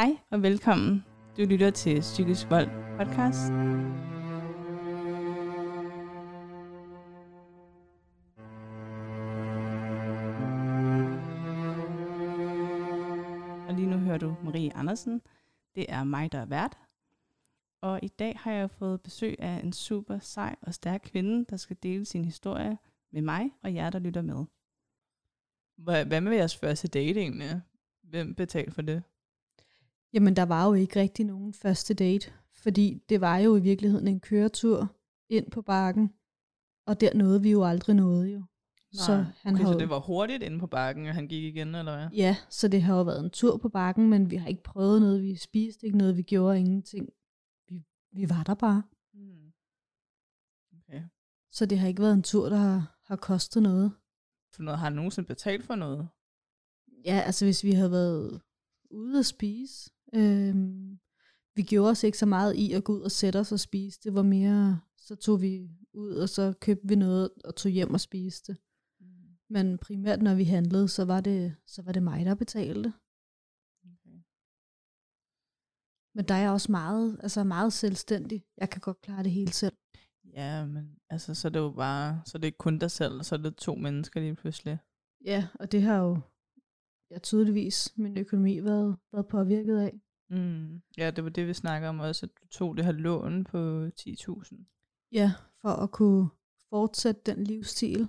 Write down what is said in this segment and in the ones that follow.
Hej og velkommen. Du lytter til Psykisk Vold podcast. Og lige nu hører du Marie Andersen. Det er mig, der er vært. Og i dag har jeg fået besøg af en super sej og stærk kvinde, der skal dele sin historie med mig og jer, der lytter med. Hvad, med jeres første date egentlig? Hvem betalte for det? Jamen, der var jo ikke rigtig nogen første date, fordi det var jo i virkeligheden en køretur ind på bakken, og der nåede vi jo aldrig noget jo. Nej. Så han okay, har så det var hurtigt inde på bakken, at han gik igen, eller hvad? Ja, så det har jo været en tur på bakken, men vi har ikke prøvet noget, vi spiste ikke noget, vi gjorde ingenting. Vi, vi var der bare. Hmm. Okay. Så det har ikke været en tur, der har, har kostet noget. For noget, har han nogensinde betalt for noget? Ja, altså hvis vi havde været ude at spise, øhm, vi gjorde os ikke så meget i at gå ud og sætte os og spise. Det var mere, så tog vi ud, og så købte vi noget og tog hjem og spiste. Hmm. Men primært når vi handlede, så var det, så var det mig, der betalte. Okay. Men der er jeg også meget, altså meget selvstændig. Jeg kan godt klare det hele selv. Ja, men altså, så er det jo bare, så er det ikke kun dig selv, så er det to mennesker lige pludselig. Ja, og det har jo ja, tydeligvis min økonomi været, været påvirket af. Mm. Ja, det var det, vi snakker om også, at du tog det her lån på 10.000. Ja, for at kunne fortsætte den livsstil.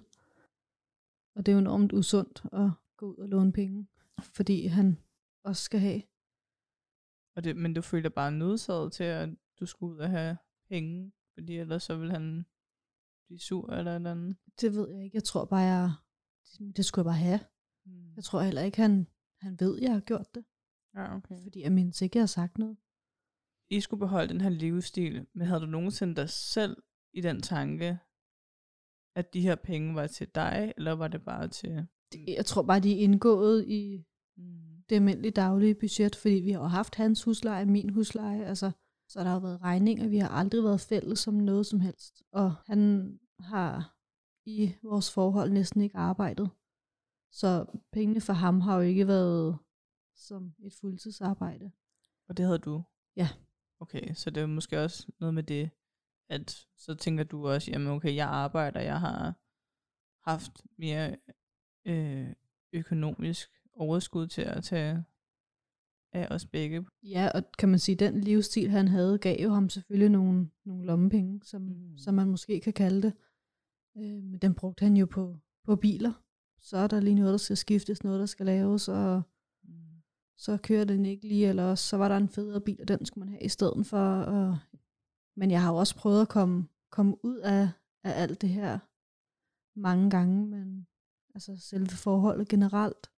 Og det er jo enormt usundt at gå ud og låne penge, fordi han også skal have. Og det, men du følte dig bare nødsaget til, at du skulle ud og have penge, fordi ellers så ville han blive sur eller eller andet. Det ved jeg ikke. Jeg tror bare, jeg, det skulle jeg bare have. Mm. Jeg tror heller ikke, han, han ved, jeg har gjort det. Ja, okay. Fordi jeg mindes ikke, jeg har sagt noget. I skulle beholde den her livsstil, men havde du nogensinde dig selv i den tanke, at de her penge var til dig, eller var det bare til... Jeg tror bare, de er indgået i Mm. det almindelige daglige budget, fordi vi har haft hans husleje, min husleje, altså, så der har været regninger, vi har aldrig været fælles om noget som helst. Og han har i vores forhold næsten ikke arbejdet. Så pengene for ham har jo ikke været som et fuldtidsarbejde. Og det havde du? Ja. Okay, så det er måske også noget med det, at så tænker du også, jamen okay, jeg arbejder, jeg har haft mere øh, økonomisk overskud til at tage af os begge. Ja, og kan man sige, den livsstil, han havde, gav jo ham selvfølgelig nogle, nogle lommepenge, som, Mm. som man måske kan kalde det. Øh, men den brugte han jo på, på biler. Så er der lige noget, der skal skiftes, noget, der skal laves, og Mm. så kører den ikke lige, eller så var der en federe bil, og den skulle man have i stedet for. Og, men jeg har jo også prøvet at komme, komme ud af, af alt det her mange gange, men altså selve forholdet generelt.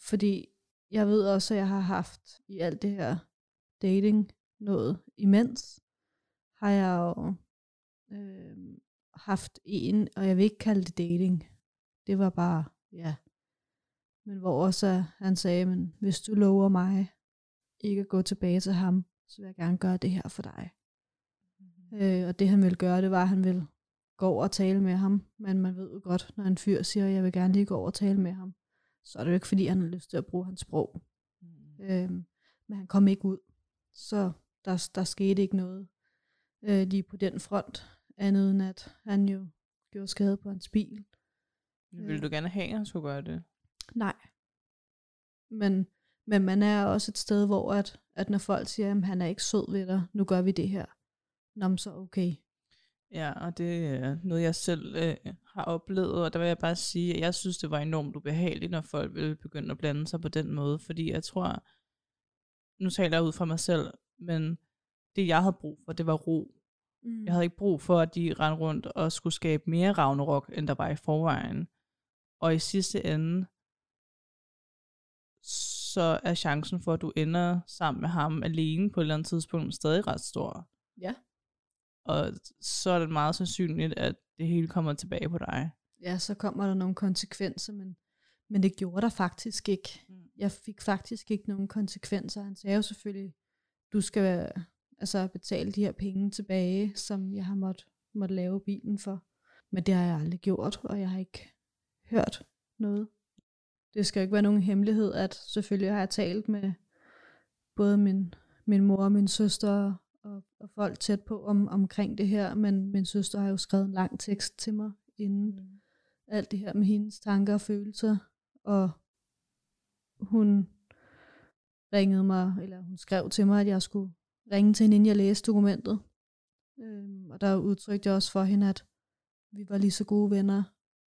Fordi jeg ved også, at jeg har haft i alt det her dating noget imens, har jeg jo øh, haft en, og jeg vil ikke kalde det dating. Det var bare, ja. Men hvor også han sagde, men hvis du lover mig ikke at gå tilbage til ham, så vil jeg gerne gøre det her for dig. Øh, og det han ville gøre, det var, at han ville gå over og tale med ham. Men man ved jo godt, når en fyr siger, jeg vil gerne lige gå over og tale med ham, så er det jo ikke, fordi han har lyst til at bruge hans sprog. Mm. Øhm, men han kom ikke ud. Så der, der skete ikke noget øh, lige på den front, andet end at han jo gjorde skade på hans bil. Ville du gerne have, at han skulle gøre det? Nej. Men, men man er også et sted, hvor at, at når folk siger, at han er ikke sød ved dig, nu gør vi det her. Nå, så okay. Ja, og det er noget, jeg selv øh, har oplevet, og der vil jeg bare sige, at jeg synes, det var enormt ubehageligt, når folk ville begynde at blande sig på den måde, fordi jeg tror, nu taler jeg ud fra mig selv, men det jeg havde brug for, det var ro. Mm. Jeg havde ikke brug for, at de rendte rundt og skulle skabe mere Ragnarok, end der var i forvejen. Og i sidste ende, så er chancen for, at du ender sammen med ham alene på et eller andet tidspunkt stadig ret stor. Ja. Og så er det meget sandsynligt, at det hele kommer tilbage på dig. Ja, så kommer der nogle konsekvenser, men, men det gjorde der faktisk ikke. Mm. Jeg fik faktisk ikke nogen konsekvenser. Han sagde jo selvfølgelig, du skal altså betale de her penge tilbage, som jeg har måttet måtte lave bilen for. Men det har jeg aldrig gjort, og jeg har ikke hørt noget. Det skal jo ikke være nogen hemmelighed, at selvfølgelig har jeg talt med, både min, min mor og min søster og, og folk tæt på om, omkring det her, men min søster har jo skrevet en lang tekst til mig inden mm. alt det her med hendes tanker og følelser, og hun ringede mig, eller hun skrev til mig, at jeg skulle ringe til hende, inden jeg læste dokumentet. Øhm, og der udtrykte jeg også for hende, at vi var lige så gode venner,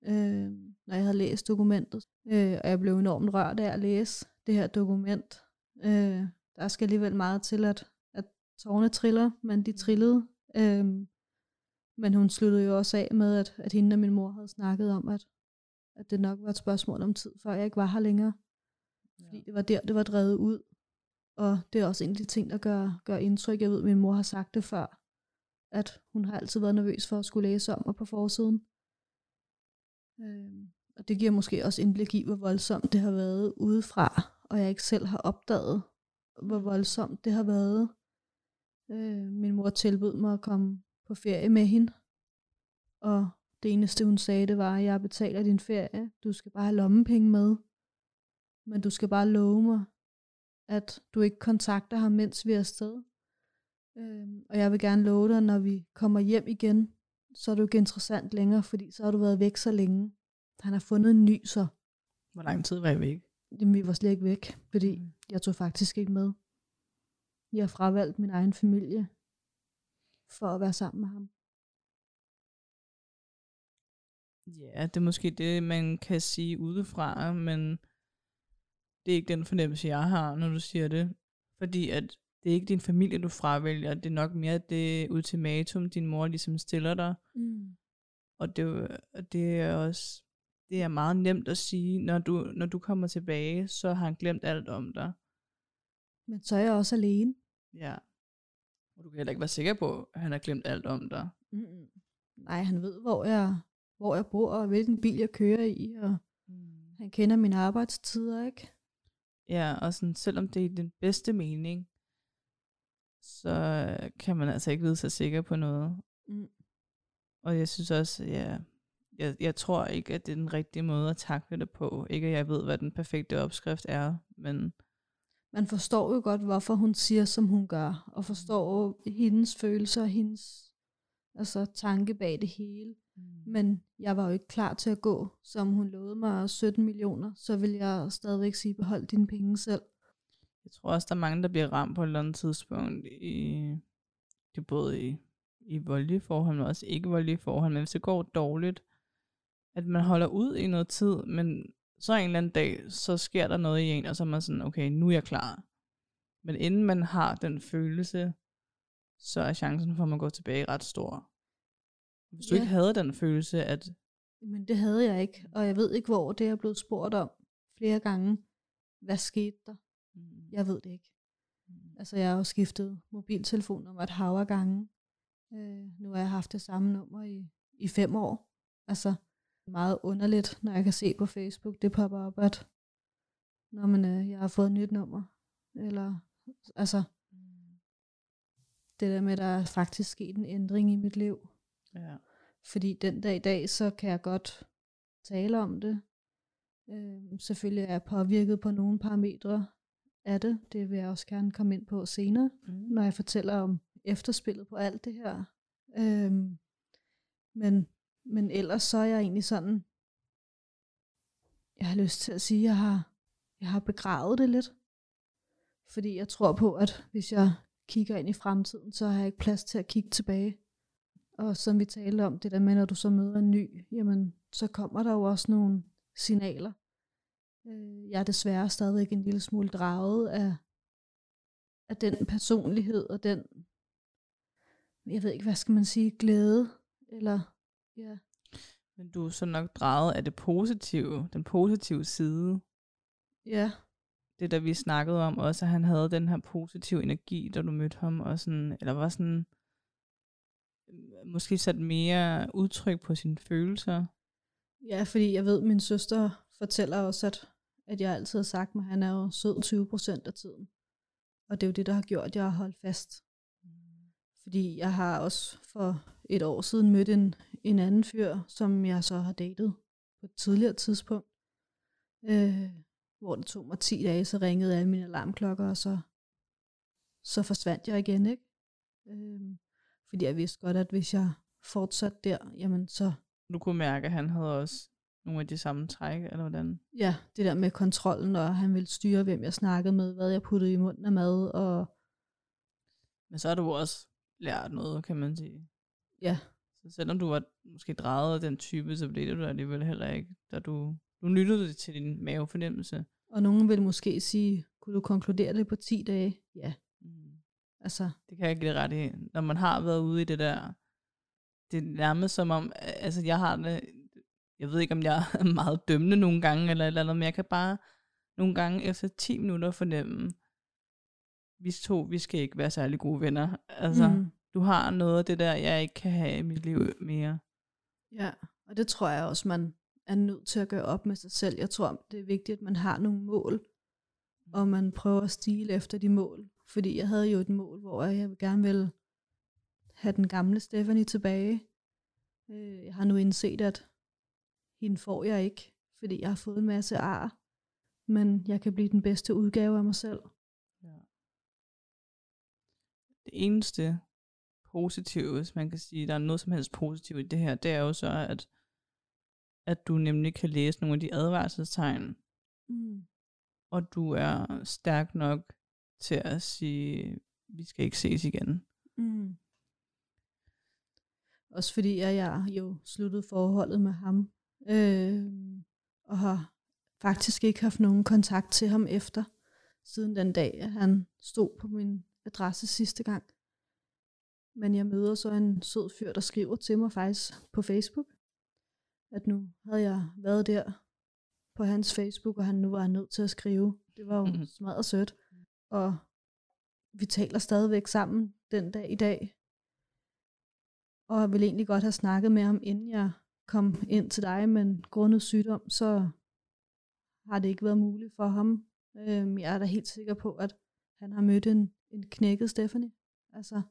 øh, når jeg havde læst dokumentet. Øh, og jeg blev enormt rørt af at læse det her dokument. Øh, der skal alligevel meget til, at, at tårne triller, men de trillede. Øh, men hun sluttede jo også af med, at, at hende og min mor havde snakket om, at, at det nok var et spørgsmål om tid, før jeg ikke var her længere. Fordi det var der, det var drevet ud. Og det er også en af de ting, der gør, gør indtryk. Jeg ved, at min mor har sagt det før, at hun har altid været nervøs for at skulle læse om mig på forsiden. Øh, og det giver måske også indblik i, hvor voldsomt det har været udefra, og jeg ikke selv har opdaget, hvor voldsomt det har været. Øh, min mor tilbød mig at komme på ferie med hende, og det eneste hun sagde, det var, at jeg betaler din ferie, du skal bare have lommepenge med, men du skal bare love mig, at du ikke kontakter ham, mens vi er afsted. Øh, og jeg vil gerne love dig, når vi kommer hjem igen, så er det jo ikke interessant længere, fordi så har du været væk så længe. Han har fundet en ny så. Hvor lang tid var jeg væk? Jamen, vi var slet ikke væk, fordi mm. jeg tog faktisk ikke med. Jeg har fravalgt min egen familie for at være sammen med ham. Ja, det er måske det, man kan sige udefra, men det er ikke den fornemmelse, jeg har, når du siger det. Fordi at det er ikke din familie, du fravælger, det er nok mere det ultimatum, din mor ligesom stiller dig. Mm. Og det, det er også det er meget nemt at sige, når du, når du kommer tilbage, så har han glemt alt om dig. Men så er jeg også alene. Ja. Og du kan heller ikke være sikker på, at han har glemt alt om dig. Mm. Nej, han ved, hvor jeg, hvor jeg bor, og hvilken bil jeg kører i, og mm. han kender mine arbejdstider, ikke? Ja, og sådan, selvom det er den bedste mening, så kan man altså ikke vide sig sikker på noget. Mm. Og jeg synes også, ja, jeg, jeg tror ikke, at det er den rigtige måde at takle det på. Ikke at jeg ved, hvad den perfekte opskrift er, men... Man forstår jo godt, hvorfor hun siger, som hun gør, og forstår mm. hendes følelser og hendes altså, tanke bag det hele. Mm. Men jeg var jo ikke klar til at gå, som hun lovede mig 17 millioner, så vil jeg stadigvæk sige, behold dine penge selv. Jeg tror også, der er mange, der bliver ramt på et eller andet tidspunkt, i, det både i, i voldelige forhold, men også ikke voldelige forhold. Men hvis det går dårligt, at man holder ud i noget tid, men så en eller anden dag, så sker der noget i en, og så er man sådan, okay, nu er jeg klar. Men inden man har den følelse, så er chancen for, at man går tilbage ret stor. Hvis du ja. ikke havde den følelse, at... Men det havde jeg ikke, og jeg ved ikke, hvor det er blevet spurgt om flere gange. Hvad skete der? Jeg ved det ikke. Mm. Altså, jeg har jo skiftet mobiltelefonnummer et hav af gange. Øh, nu har jeg haft det samme nummer i, i fem år. Altså, meget underligt, når jeg kan se på Facebook, det popper op, at når man, øh, jeg har fået et nyt nummer. Eller, altså, mm. det der med, at der er faktisk sket en ændring i mit liv. Ja. Fordi den dag i dag, så kan jeg godt tale om det. Øh, selvfølgelig er jeg påvirket på nogle parametre af det. Det vil jeg også gerne komme ind på senere, mm. når jeg fortæller om efterspillet på alt det her. Øh, men men ellers så er jeg egentlig sådan, jeg har lyst til at sige, at jeg har, jeg har begravet det lidt. Fordi jeg tror på, at hvis jeg kigger ind i fremtiden, så har jeg ikke plads til at kigge tilbage. Og som vi talte om, det der med, når du så møder en ny, jamen, så kommer der jo også nogle signaler. Øh, jeg er desværre stadig en lille smule draget af, af den personlighed og den, jeg ved ikke, hvad skal man sige, glæde, eller Ja. Men du er så nok drejet af det positive, den positive side. Ja. Det der vi snakkede om også, at han havde den her positive energi, da du mødte ham, og sådan, eller var sådan, måske sat mere udtryk på sine følelser. Ja, fordi jeg ved, at min søster fortæller også, at, at jeg altid har sagt mig, at han er jo sød 20 procent af tiden. Og det er jo det, der har gjort, at jeg har holdt fast. Fordi jeg har også for et år siden mødt en, en anden fyr, som jeg så har datet på et tidligere tidspunkt. Øh, hvor det tog mig 10 dage, så ringede alle mine alarmklokker, og så så forsvandt jeg igen, ikke? Øh, fordi jeg vidste godt, at hvis jeg fortsatte der, jamen så, Du kunne mærke, at han havde også nogle af de samme træk, eller hvordan? ja, det der med kontrollen, og han ville styre, hvem jeg snakkede med, hvad jeg puttede i munden af mad, og Men så har du også lært noget, kan man sige. ja, Så selvom du var måske drejet af den type, så blev det du alligevel heller ikke, da du, du lyttede til din mavefornemmelse. og nogen vil måske sige, kunne du konkludere det på 10 dage? Ja, Mm. altså, Det kan jeg give ret i. Når man har været ude i det der, det er nærmest som om, altså jeg har det, jeg ved ikke om jeg er meget dømmende nogle gange, eller et eller andet, men jeg kan bare nogle gange efter 10 minutter fornemme, vi to, vi skal ikke være særlig gode venner. Altså, mm. mm, du har noget af det der, jeg ikke kan have i mit liv mere. ja, og det tror jeg også, man er nødt til at gøre op med sig selv. Jeg tror, det er vigtigt, at man har nogle mål, og man prøver at stile efter de mål. Fordi jeg havde jo et mål, hvor jeg gerne ville have den gamle Stephanie tilbage. Øh, Jeg har nu indset, at hende får jeg ikke, fordi jeg har fået en masse ar. Men jeg kan blive den bedste udgave af mig selv. Ja. Det eneste positive, hvis man kan sige, der er noget som helst positivt i det her, det er jo så, at, at du nemlig kan læse nogle af de advarselstegn, Mm. og du er stærk nok til at sige, vi skal ikke ses igen. Mm. Også fordi at jeg jo sluttede forholdet med ham, øh, og har faktisk ikke haft nogen kontakt til ham efter, siden den dag, at han stod på min adresse sidste gang. Men jeg møder så en sød fyr, der skriver til mig faktisk på Facebook, at nu havde jeg været der på hans Facebook, og han nu var nødt til at skrive. Det var jo Mhm. smadret sødt. Og vi taler stadigvæk sammen den dag i dag. Og jeg ville egentlig godt have snakket med ham, inden jeg kom ind til dig, men grundet sygdom, så har det ikke været muligt for ham. Øhm, jeg er da helt sikker på, at han har mødt en, en knækket Stephanie. Altså,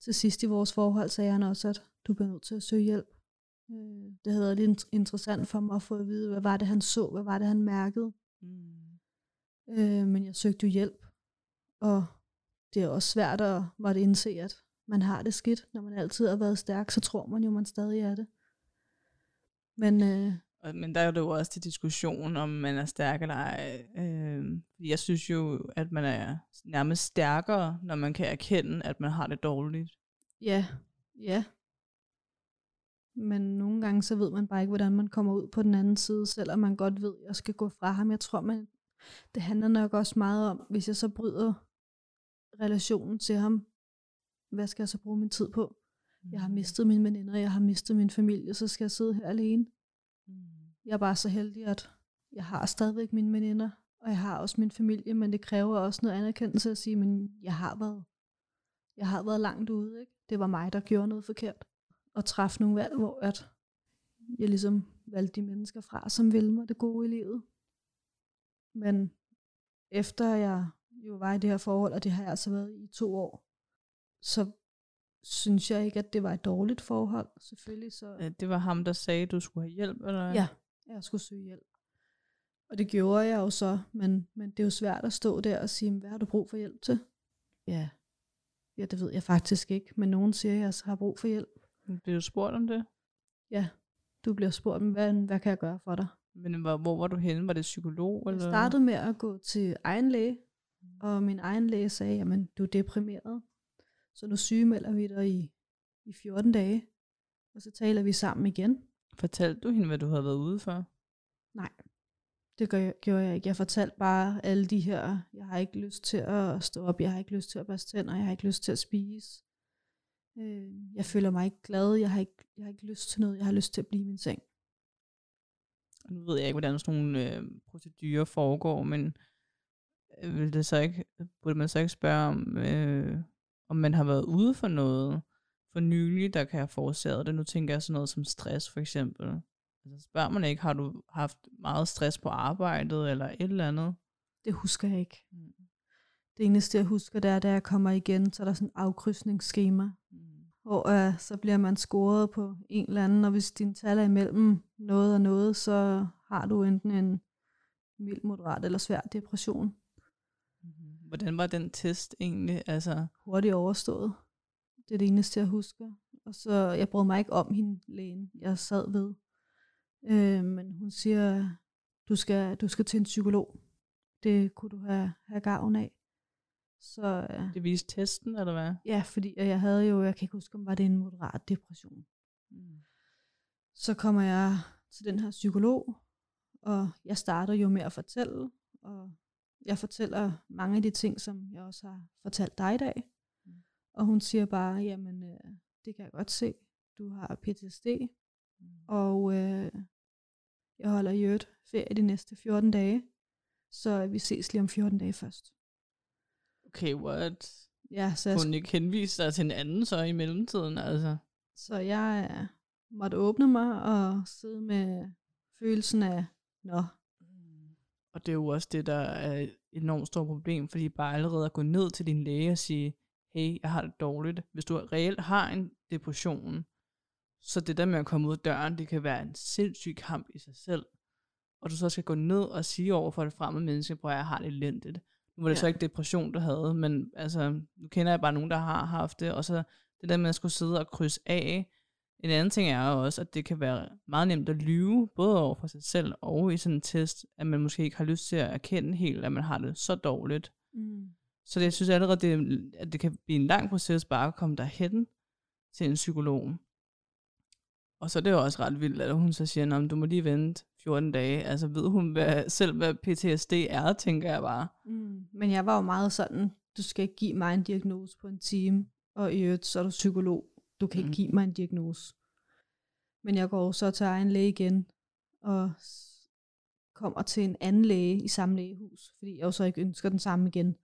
til sidst i vores forhold sagde han også, at du bliver nødt til at søge hjælp. Øh, det havde været lidt int- interessant for mig at få at vide, hvad var det, han så, hvad var det, han mærkede. Mm. Øh, men jeg søgte jo hjælp, og det er også svært at måtte indse, at man har det skidt. Når man altid har været stærk, så tror man jo, man stadig er det. Men øh, Men der er det jo også til diskussion, om man er stærk eller ej. Øh, jeg synes jo, at man er nærmest stærkere, når man kan erkende, at man har det dårligt. ja, ja. Men nogle gange, så ved man bare ikke, hvordan man kommer ud på den anden side, selvom man godt ved, at jeg skal gå fra ham. Jeg tror, man, det handler nok også meget om, hvis jeg så bryder relationen til ham, hvad skal jeg så bruge min tid på? Jeg har mistet mine veninder, jeg har mistet min familie, så skal jeg sidde her alene. Mm. Jeg er bare så heldig, at jeg har stadigvæk mine veninder, og jeg har også min familie, men det kræver også noget anerkendelse at sige, men jeg har været, jeg har været langt ude. Ikke? Det var mig, der gjorde noget forkert. Og træffe nogle valg, hvor at jeg ligesom valgte de mennesker fra, som ville mig det gode i livet. Men efter jeg jo var i det her forhold, og det har jeg altså været i to år, så synes jeg ikke, at det var et dårligt forhold. Selvfølgelig så... Øh, Det var ham, der sagde, at du skulle have hjælp, eller? Ja, jeg skulle søge hjælp. Og det gjorde jeg jo så, men, men det er jo svært at stå der og sige, hvad har du brug for hjælp til? Ja, ja det ved jeg faktisk ikke, men nogen siger, at jeg så har brug for hjælp. Du spurgt om det? Ja, du bliver spurgt, hvad, hvad kan jeg gøre for dig? Men hvor, hvor var du henne? Var det psykolog? Jeg Eller? startede med at gå til egen læge, og min egen læge sagde, jamen du er deprimeret, så nu sygemelder vi dig i, i 14 dage, og så taler vi sammen igen. Fortalte du hende, hvad du havde været ude for? Nej, det gør jeg, gjorde jeg ikke. Jeg fortalte bare alle de her, jeg har ikke lyst til at stå op, jeg har ikke lyst til at børste tænder, jeg har ikke lyst til at spise. Øh, jeg føler mig ikke glad, jeg har ikke, jeg har ikke lyst til noget, jeg har lyst til at blive i min seng. Nu ved jeg ikke, hvordan sådan nogle øh, procedurer foregår, men øh, vil det så ikke, burde man så ikke spørge om, øh, om man har været ude for noget for nylig, der kan have forårsaget det? Nu tænker jeg sådan noget som stress for eksempel. Altså spørger man ikke, har du haft meget stress på arbejdet eller et eller andet? Det husker jeg ikke. Mm. Det eneste, jeg husker, det er, da jeg kommer igen, så er der sådan et afkrydsningsskema, Mm. hvor øh, så bliver man scoret på en eller anden, og hvis din tal er imellem noget og noget, så har du enten en mild, moderat eller svær depression. Hvordan var den test egentlig? Altså, hurtigt overstået. Det er det eneste, jeg husker. Og så, jeg brød mig ikke om hende, lægen, jeg sad ved. Øh, men hun siger, du skal, du skal til en psykolog. Det kunne du have, have gavn af. Så øh, det viste testen, eller hvad? ja, fordi jeg havde jo, jeg kan ikke huske, om var det en moderat depression. Mm. Så kommer jeg til den her psykolog, og jeg starter jo med at fortælle, og jeg fortæller mange af de ting, som jeg også har fortalt dig i dag. Mm. Og hun siger bare, jamen, øh, det kan jeg godt se, du har PTSD, Mm. og øh, jeg holder i øvrigt ferie de næste 14 dage, så vi ses lige om 14 dage først. Okay, what? Ja, så jeg, Kunne hun ikke henvise dig til en anden så i mellemtiden? Altså? så jeg øh, måtte åbne mig og sidde med følelsen af, nå, Og det er jo også det, der er et enormt stort problem, fordi bare allerede at gå ned til din læge og sige, hey, jeg har det dårligt. Hvis du reelt har en depression, så det der med at komme ud af døren, det kan være en sindssyg kamp i sig selv. Og du så skal gå ned og sige over for det fremmede menneske, prøv at jeg har det elendigt. Nu var det ja. Så ikke depression, du havde, men altså, nu kender jeg bare nogen, der har haft det, og så det der med at skulle sidde og krydse af. En anden ting er også, at det kan være meget nemt at lyve, både over for sig selv og i sådan en test, at man måske ikke har lyst til at erkende helt, at man har det så dårligt. mm, Så det, jeg synes allerede, det, at det kan blive en lang proces bare at komme derhen til en psykolog. Og så er det jo også ret vildt, at hun så siger, at du må lige vente 14 dage. Altså ved hun hvad, selv, hvad PTSD er, tænker jeg bare. mm. men jeg var jo meget sådan, du skal ikke give mig en diagnose på en time, og i øvrigt, så er du psykolog. Du kan ikke Mm. give mig en diagnose. Men jeg går så til egen læge igen, og kommer til en anden læge i samme lægehus, fordi jeg jo så ikke ønsker den samme igen.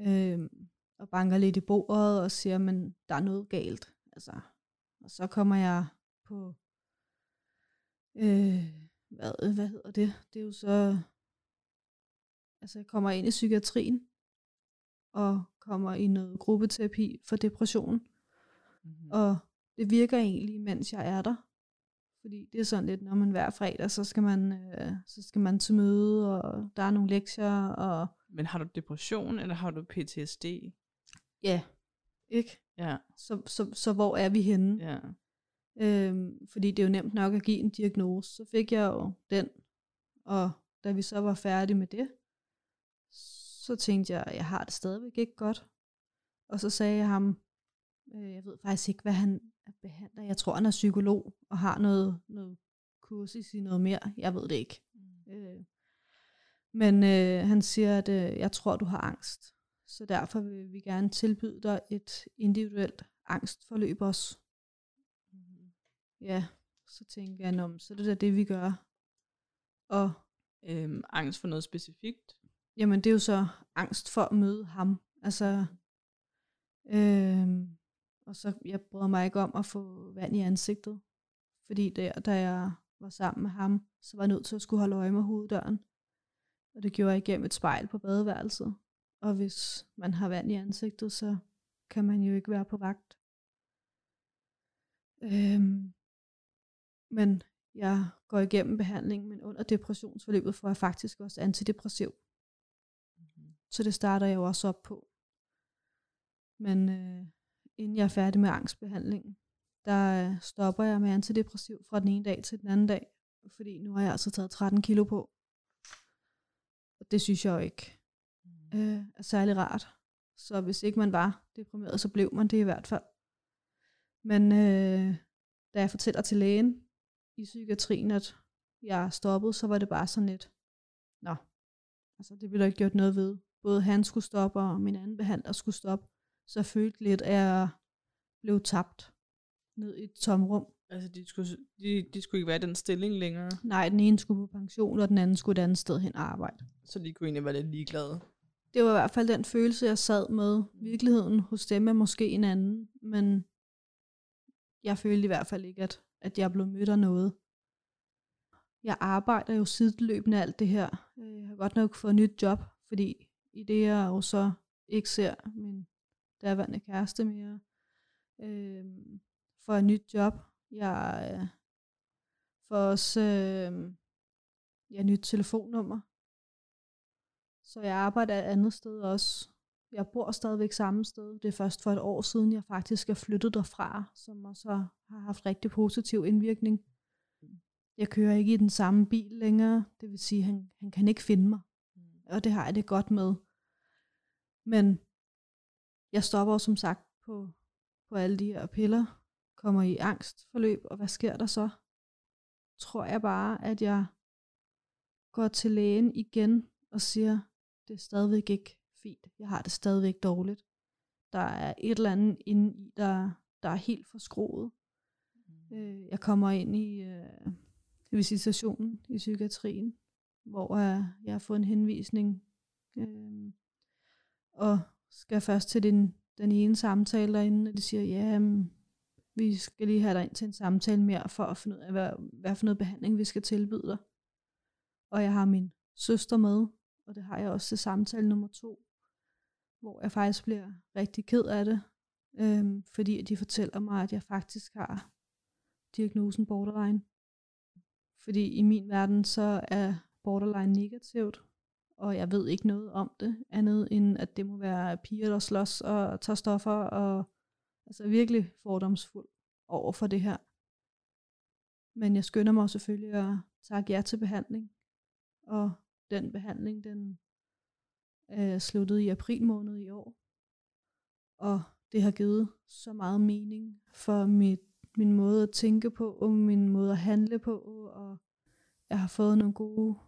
Øhm, og banker lidt i bordet og siger, men der er noget galt. Altså, og så kommer jeg på, øh, hvad, hvad hedder det? Det er jo så, altså jeg kommer ind i psykiatrien, og kommer i noget gruppeterapi for depression. Mm-hmm. Og det virker egentlig, mens jeg er der. Fordi det er sådan lidt, når man hver fredag, så skal man, øh, så skal man til møde, og der er nogle lektier, og Men har du depression, eller har du PTSD? ja, ikke? Ja, Så, så, så hvor er vi henne? ja. Øhm, fordi det er jo nemt nok at give en diagnose. Så fik jeg jo den, og da vi så var færdige med det, så tænkte jeg, jeg har det stadigvæk ikke godt. Og så sagde jeg ham, øh, jeg ved faktisk ikke, hvad han behandler. Jeg tror, han er psykolog og har noget, noget kursus i noget mere. Jeg ved det ikke. Øh, men øh, han siger, at øh, jeg tror, du har angst. Så derfor vil vi gerne tilbyde dig et individuelt angstforløb også. Ja, så tænker jeg, "Nå, men så er det da det, vi gør. Og Øhm, angst for noget specifikt? jamen, det er jo så angst for at møde ham. Altså, øhm, og så, jeg bryder mig ikke om at få vand i ansigtet. Fordi der, da jeg var sammen med ham, så var jeg nødt til at skulle holde øje med hoveddøren. Og det gjorde jeg igennem et spejl på badeværelset. Og hvis man har vand i ansigtet, så kan man jo ikke være på vagt. Øhm, men jeg går igennem behandlingen, men under depressionsforløbet får jeg faktisk også antidepressiv. Så det starter jeg jo også op på. Men øh, inden jeg er færdig med angstbehandlingen, der øh, stopper jeg med antidepressiv fra den ene dag til den anden dag. Fordi nu har jeg altså taget 13 kilo på. Og det synes jeg jo ikke øh, er særlig rart. Så hvis ikke man var deprimeret, så blev man det i hvert fald. Men øh, da jeg fortæller til lægen i psykiatrien, at jeg er stoppet, så var det bare sådan lidt, nå, altså det ville der ikke gjort noget ved. Både han skulle stoppe, og min anden behandler skulle stoppe. Så følte lidt, at jeg blev tabt ned i et tomrum. Altså, de skulle, de, de skulle ikke være i den stilling længere, Nej, den ene skulle på pension, og den anden skulle et andet sted hen og arbejde. så de kunne egentlig være lidt ligeglade. det var i hvert fald den følelse, jeg sad med. Virkeligheden hos dem er måske en anden, men jeg følte i hvert fald ikke, at, at jeg blev mødt af noget. Jeg arbejder jo sideløbende alt det her. Øh, Jeg har godt nok fået et nyt job, fordi i det jeg jo så ikke ser min daværende kæreste mere, øh, for et nyt job. Jeg øh, får også øh, ja, nyt telefonnummer. Så jeg arbejder et andet sted også. Jeg bor stadigvæk samme sted. Det er først for et år siden, jeg faktisk er flyttet derfra, som også har haft rigtig positiv indvirkning. Jeg kører ikke i den samme bil længere, det vil sige, at han, han kan ikke finde mig. Og det har jeg det godt med. Men jeg stopper som sagt på, på alle de her piller, kommer i angstforløb, og hvad sker der så? Tror jeg bare, at jeg går til lægen igen og siger, det er stadigvæk ikke fint. Jeg har det stadigvæk dårligt. Der er et eller andet inde i, der, der er helt forskroet. Mm. Øh, jeg kommer ind i øh, visitationen i psykiatrien, hvor øh, jeg har fået en henvisning, øh, og skal først til den, den ene samtale derinde, og de siger, ja, mm, vi skal lige have dig ind til en samtale mere, for at finde ud af, hvad, hvad for noget behandling vi skal tilbyde dig. Og jeg har min søster med, og det har jeg også til samtale nummer to, hvor jeg faktisk bliver rigtig ked af det, øhm, fordi de fortæller mig, at jeg faktisk har diagnosen borderline. Fordi i min verden, så er borderline negativt, og jeg ved ikke noget om det, andet end at det må være piger, der slås og tager stoffer, og altså virkelig fordomsfuld over for det her. Men jeg skynder mig selvfølgelig at takke jer til behandling, og den behandling, den øh, sluttede i april måned i år. Og det har givet så meget mening for mit, min måde at tænke på, og min måde at handle på, og jeg har fået nogle gode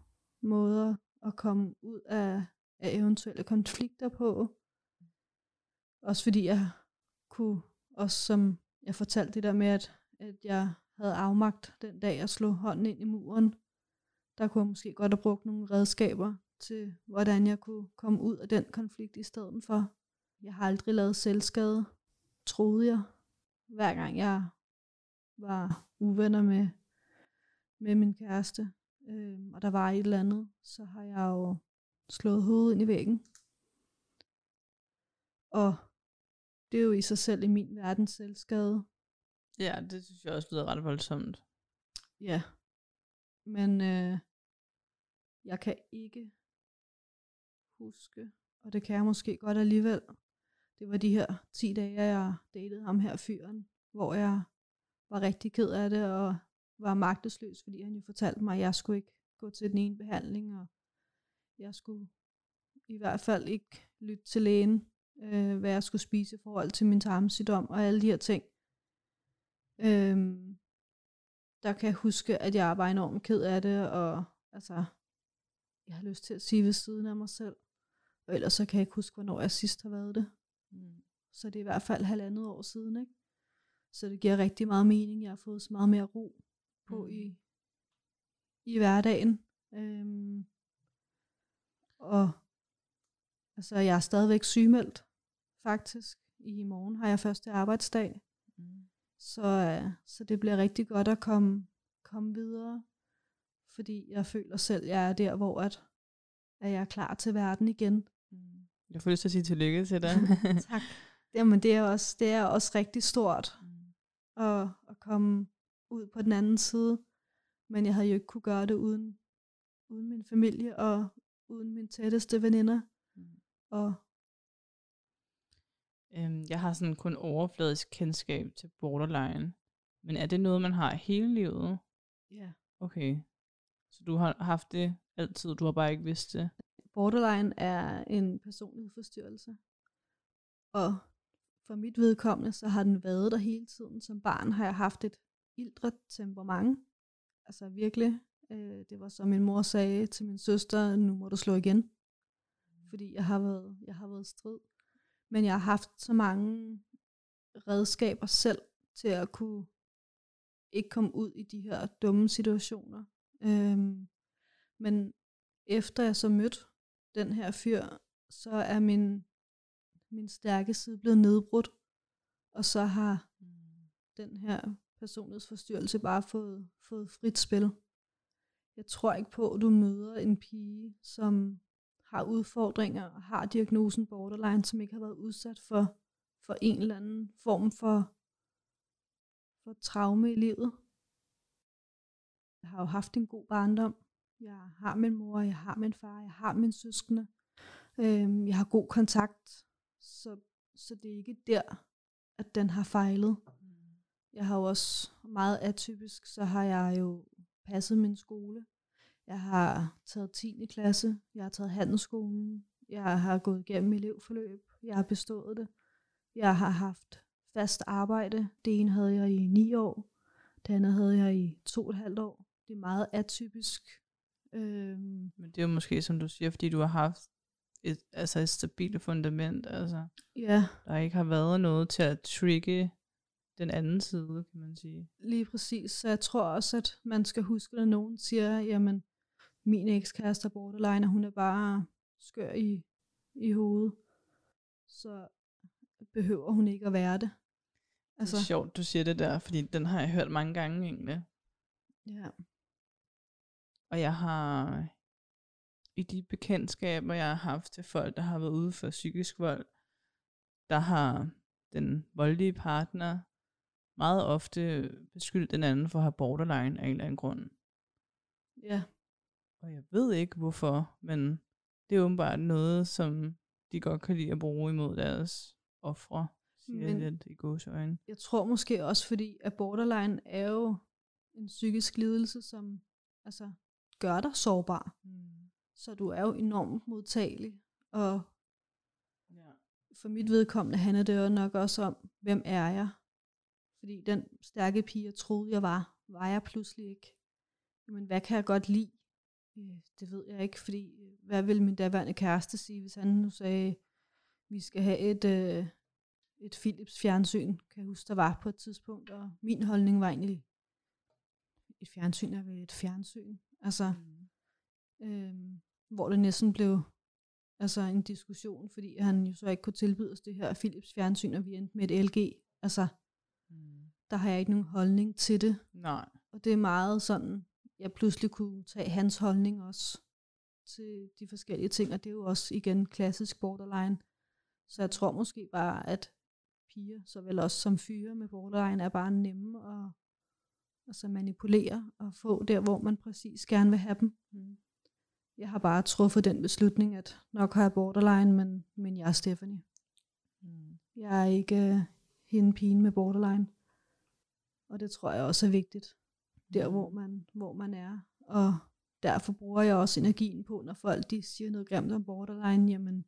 måder at komme ud af, af eventuelle konflikter på. Også fordi jeg kunne, også som jeg fortalte det der med, at, at jeg havde afmagt den dag, jeg slog hånden ind i muren, der kunne jeg måske godt have brugt nogle redskaber til, hvordan jeg kunne komme ud af den konflikt i stedet for. Jeg har aldrig lavet selvskade, troede jeg. Hver gang jeg var uvenner med, med min kæreste, øh, og der var et eller andet, så har jeg jo slået hovedet ind i væggen. Og det er jo i sig selv i min verden selvskade. Ja, det synes jeg også lyder ret voldsomt. Ja, men øh, jeg kan ikke huske, og det kan jeg måske godt alligevel. Det var de her 10 dage, jeg datede ham her fyren, hvor jeg var rigtig ked af det, og var magtesløs, fordi han jo fortalte mig, at jeg skulle ikke gå til den ene behandling, og jeg skulle i hvert fald ikke lytte til lægen, øh, hvad jeg skulle spise i forhold til min tarmsygdom og alle de her ting. Øhm, der kan jeg huske, at jeg var enormt ked af det, og altså, jeg har lyst til at sige ved siden af mig selv. Og ellers så kan jeg ikke huske, hvornår jeg sidst har været det. Mm. Så det er i hvert fald halvandet år siden, ikke? Så det giver rigtig meget mening. Jeg har fået så meget mere ro på mm. i, i hverdagen. Øhm, og altså, jeg er stadigvæk sygemeldt, faktisk. I morgen har jeg første arbejdsdag. Mm. Så, uh, så det bliver rigtig godt at komme, komme videre. Fordi jeg føler selv, at jeg er der, hvor at, at jeg er klar til verden igen. Mm. Jeg får lyst til at sige tillykke til dig. tak. Jamen, det er også, det er også rigtig stort mm. at, at komme ud på den anden side. Men jeg havde jo ikke kunne gøre det uden, uden min familie og uden mine tætteste veninder. Mm. Og øhm, jeg har sådan kun overfladisk kendskab til borderline. Men er det noget, man har hele livet? Ja. Okay. Så du har haft det altid, du har bare ikke vidst det? Borderline er en personlighedsforstyrrelse. Og for mit vedkommende, så har den været der hele tiden. Som barn har jeg haft et ildre temperament. Altså virkelig. Øh, det var som min mor sagde til min søster, nu må du slå igen. Fordi jeg har været, jeg har været strid. Men jeg har haft så mange redskaber selv til at kunne ikke komme ud i de her dumme situationer. Øhm, men efter jeg så mødte den her fyr, så er min, min stærke side blevet nedbrudt. Og så har mm. den her personlighedsforstyrrelse bare fået, fået frit spil. Jeg tror ikke på, at du møder en pige, som har udfordringer og har diagnosen borderline, som ikke har været udsat for, for en eller anden form for, for traume i livet. Jeg har jo haft en god barndom. Jeg har min mor, jeg har min far, jeg har min søskende. Øhm, jeg har god kontakt, så, så det er ikke der, at den har fejlet. Jeg har jo også meget atypisk, så har jeg jo passet min skole. Jeg har taget 10. klasse, jeg har taget handelsskolen, jeg har gået igennem elevforløb, jeg har bestået det. Jeg har haft fast arbejde. Det ene havde jeg i ni år, det andet havde jeg i to og et halvt år. Det er meget atypisk. Øhm, Men det er jo måske, som du siger, fordi du har haft et, altså et stabilt fundament. Altså, ja, der ikke har været noget til at trigge den anden side, kan man sige. lige præcis. Så jeg tror også, at man skal huske, når nogen siger, jamen, min ekskæreste er borderline, og hun er bare skør i, i hovedet. Så behøver hun ikke at være det. Altså. Det er sjovt, du siger det der, fordi den har jeg hørt mange gange egentlig. Ja. Og jeg har i de bekendtskaber, jeg har haft til folk, der har været ude for psykisk vold, der har den voldelige partner meget ofte beskyldt den anden for at have borderline af en eller anden grund. Ja. Og jeg ved ikke hvorfor, men det er åbenbart noget, som de godt kan lide at bruge imod deres ofre, siger men, lidt i gåsøjne. Jeg tror måske også, fordi at borderline er jo en psykisk lidelse, som altså, gør dig sårbar. Mm. Så du er jo enormt modtagelig. Og ja. for mit vedkommende handler det jo nok også om, hvem er jeg? Fordi den stærke pige, jeg troede, jeg var, var jeg pludselig ikke. Men hvad kan jeg godt lide? Øh, det ved jeg ikke, fordi øh, hvad vil min daværende kæreste sige, hvis han nu sagde, vi skal have et, øh, et Philips fjernsyn, kan jeg huske, der var på et tidspunkt, og min holdning var egentlig, et fjernsyn er vel et fjernsyn. Altså, mm. øhm, hvor det næsten blev altså en diskussion, fordi han jo så ikke kunne tilbyde os det her Philips fjernsyn, og vi endte med et LG. Altså. Der har jeg ikke nogen holdning til det. Nej. Og det er meget sådan, jeg pludselig kunne tage hans holdning også til de forskellige ting, og det er jo også igen klassisk borderline. Så jeg tror måske bare, at piger, såvel også som fyre med borderline, er bare nemme at altså manipulere og få der, hvor man præcis gerne vil have dem. Mm. Jeg har bare truffet den beslutning, at nok har jeg borderline, men, men jeg er Stephanie. Mm. Jeg er ikke uh, hende pigen med borderline. Og det tror jeg også er vigtigt, der mm. hvor man, hvor man er. Og derfor bruger jeg også energien på, når folk de siger noget grimt om borderline, jamen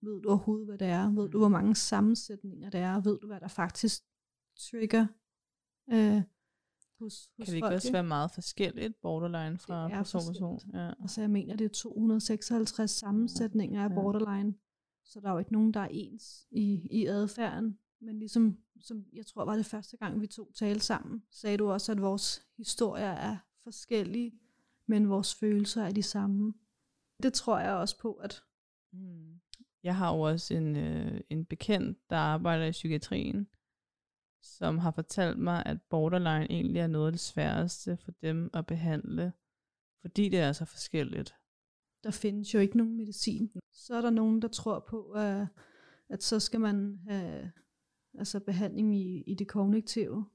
ved du overhovedet, hvad det er? Ved du, hvor mange sammensætninger det er? Ved du, hvad der faktisk trigger øh, hos, hos Kan det ikke folk, også være meget forskelligt, borderline fra person til person? Ja. Altså jeg mener, det er 256 sammensætninger ja. af borderline, så der er jo ikke nogen, der er ens i, i adfærden. Men ligesom, som jeg tror var det første gang, vi to talte sammen, sagde du også, at vores historier er forskellige, men vores følelser er de samme. Det tror jeg også på, at... Mm. Jeg har jo også en, øh, en bekendt, der arbejder i psykiatrien, som har fortalt mig, at borderline egentlig er noget af det sværeste for dem at behandle, fordi det er så forskelligt. Der findes jo ikke nogen medicin. Så er der nogen, der tror på, at, at så skal man have altså behandling i, i det kognitive.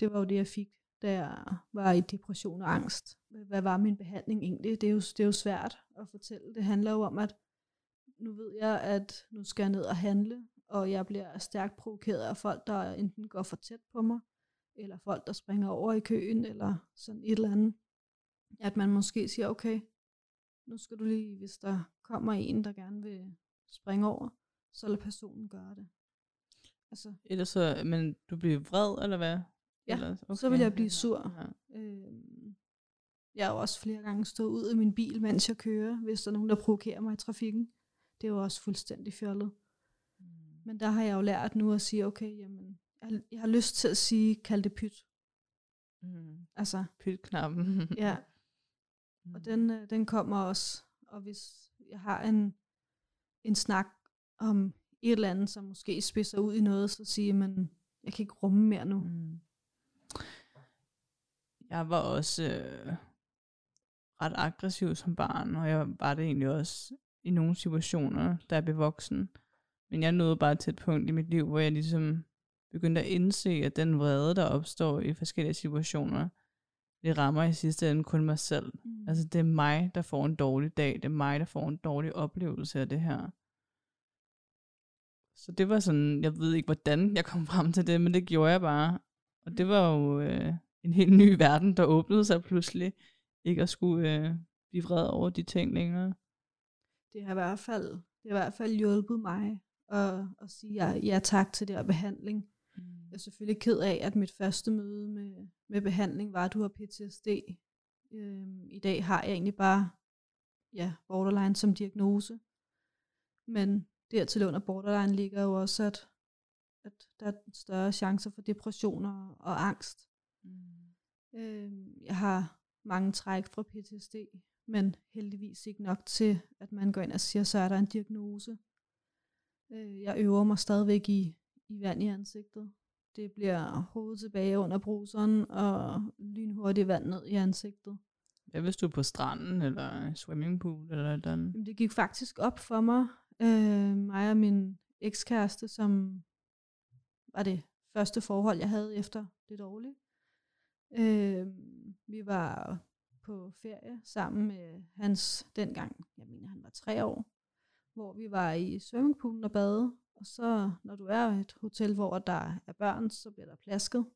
Det var jo det, jeg fik, da jeg var i depression og angst. Hvad var min behandling egentlig? Det er jo, det er jo svært at fortælle. Det handler jo om, at nu ved jeg, at nu skal jeg ned og handle, og jeg bliver stærkt provokeret af folk, der enten går for tæt på mig, eller folk, der springer over i køen, eller sådan et eller andet. At man måske siger, okay, nu skal du lige, hvis der kommer en, der gerne vil springe over, så lad personen gøre det. Altså. Ellers så, men du bliver vred, eller hvad? Ja, eller, okay. så vil jeg blive sur. Ja. Øhm, jeg har også flere gange stået ud af min bil, mens jeg kører, hvis der er nogen, der provokerer mig i trafikken. Det er jo også fuldstændig fjollet. Mm. Men der har jeg jo lært nu at sige, okay, jamen, jeg, jeg har lyst til at sige, kald det pyt. Mm. Altså. Pytknappen. ja. Mm. Og den, øh, den kommer også. Og hvis jeg har en, en snak om et eller andet, som måske spidser ud i noget, så siger man, jeg kan ikke rumme mere nu. Mm. Jeg var også øh, ret aggressiv som barn, og jeg var det egentlig også i nogle situationer, da jeg blev voksen. Men jeg nåede bare til et punkt i mit liv, hvor jeg ligesom begyndte at indse, at den vrede, der opstår i forskellige situationer, det rammer i sidste ende kun mig selv. Mm. Altså det er mig, der får en dårlig dag. Det er mig, der får en dårlig oplevelse af det her. Så det var sådan, jeg ved ikke, hvordan jeg kom frem til det, men det gjorde jeg bare. Og det var jo øh, en helt ny verden, der åbnede sig pludselig. Ikke at skulle øh, blive vred over de ting længere. det har i hvert fald, det har i hvert fald hjulpet mig at, at sige ja, ja tak til det her behandling. Jeg er selvfølgelig ked af, at mit første møde med, med behandling var, at du har PTSD. Øhm, I dag har jeg egentlig bare ja, borderline som diagnose. Men dertil under borderline ligger jo også, at, at der er større chancer for depressioner og angst. Mm. Øhm, jeg har mange træk fra PTSD, men heldigvis ikke nok til, at man går ind og siger, så er der en diagnose. Øh, jeg øver mig stadigvæk i, i vand i ansigtet. Det bliver hovedet tilbage under bruseren og lynhurtigt vand ned i ansigtet. Hvad hvis du er på stranden, eller swimmingpool, eller et eller andet? Jamen, det gik faktisk op for mig, øh, mig og min ekskæreste, som var det første forhold, jeg havde efter det dårlige. Øh, vi var på ferie sammen med hans dengang, jeg mener han var tre år, hvor vi var i swimmingpoolen og bade, og så når du er i et hotel, hvor der er børn, så bliver der plasket.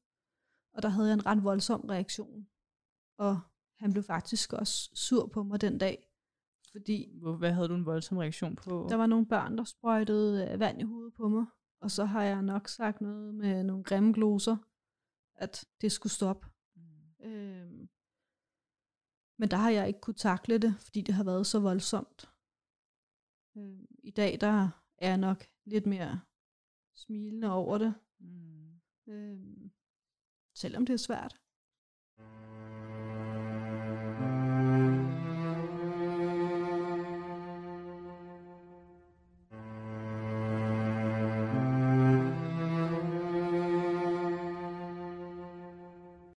Og der havde jeg en ret voldsom reaktion. Og han blev faktisk også sur på mig den dag, fordi? Hvor, hvad havde du en voldsom reaktion på? Der var nogle børn, der sprøjtede øh, vand i hovedet på mig. Og så har jeg nok sagt noget med nogle grimme gloser, at det skulle stoppe. Mm. Øhm, men der har jeg ikke kunne takle det, fordi det har været så voldsomt. Øhm, I dag der er jeg nok lidt mere smilende over det. Mm. Øhm, selvom det er svært. Mm.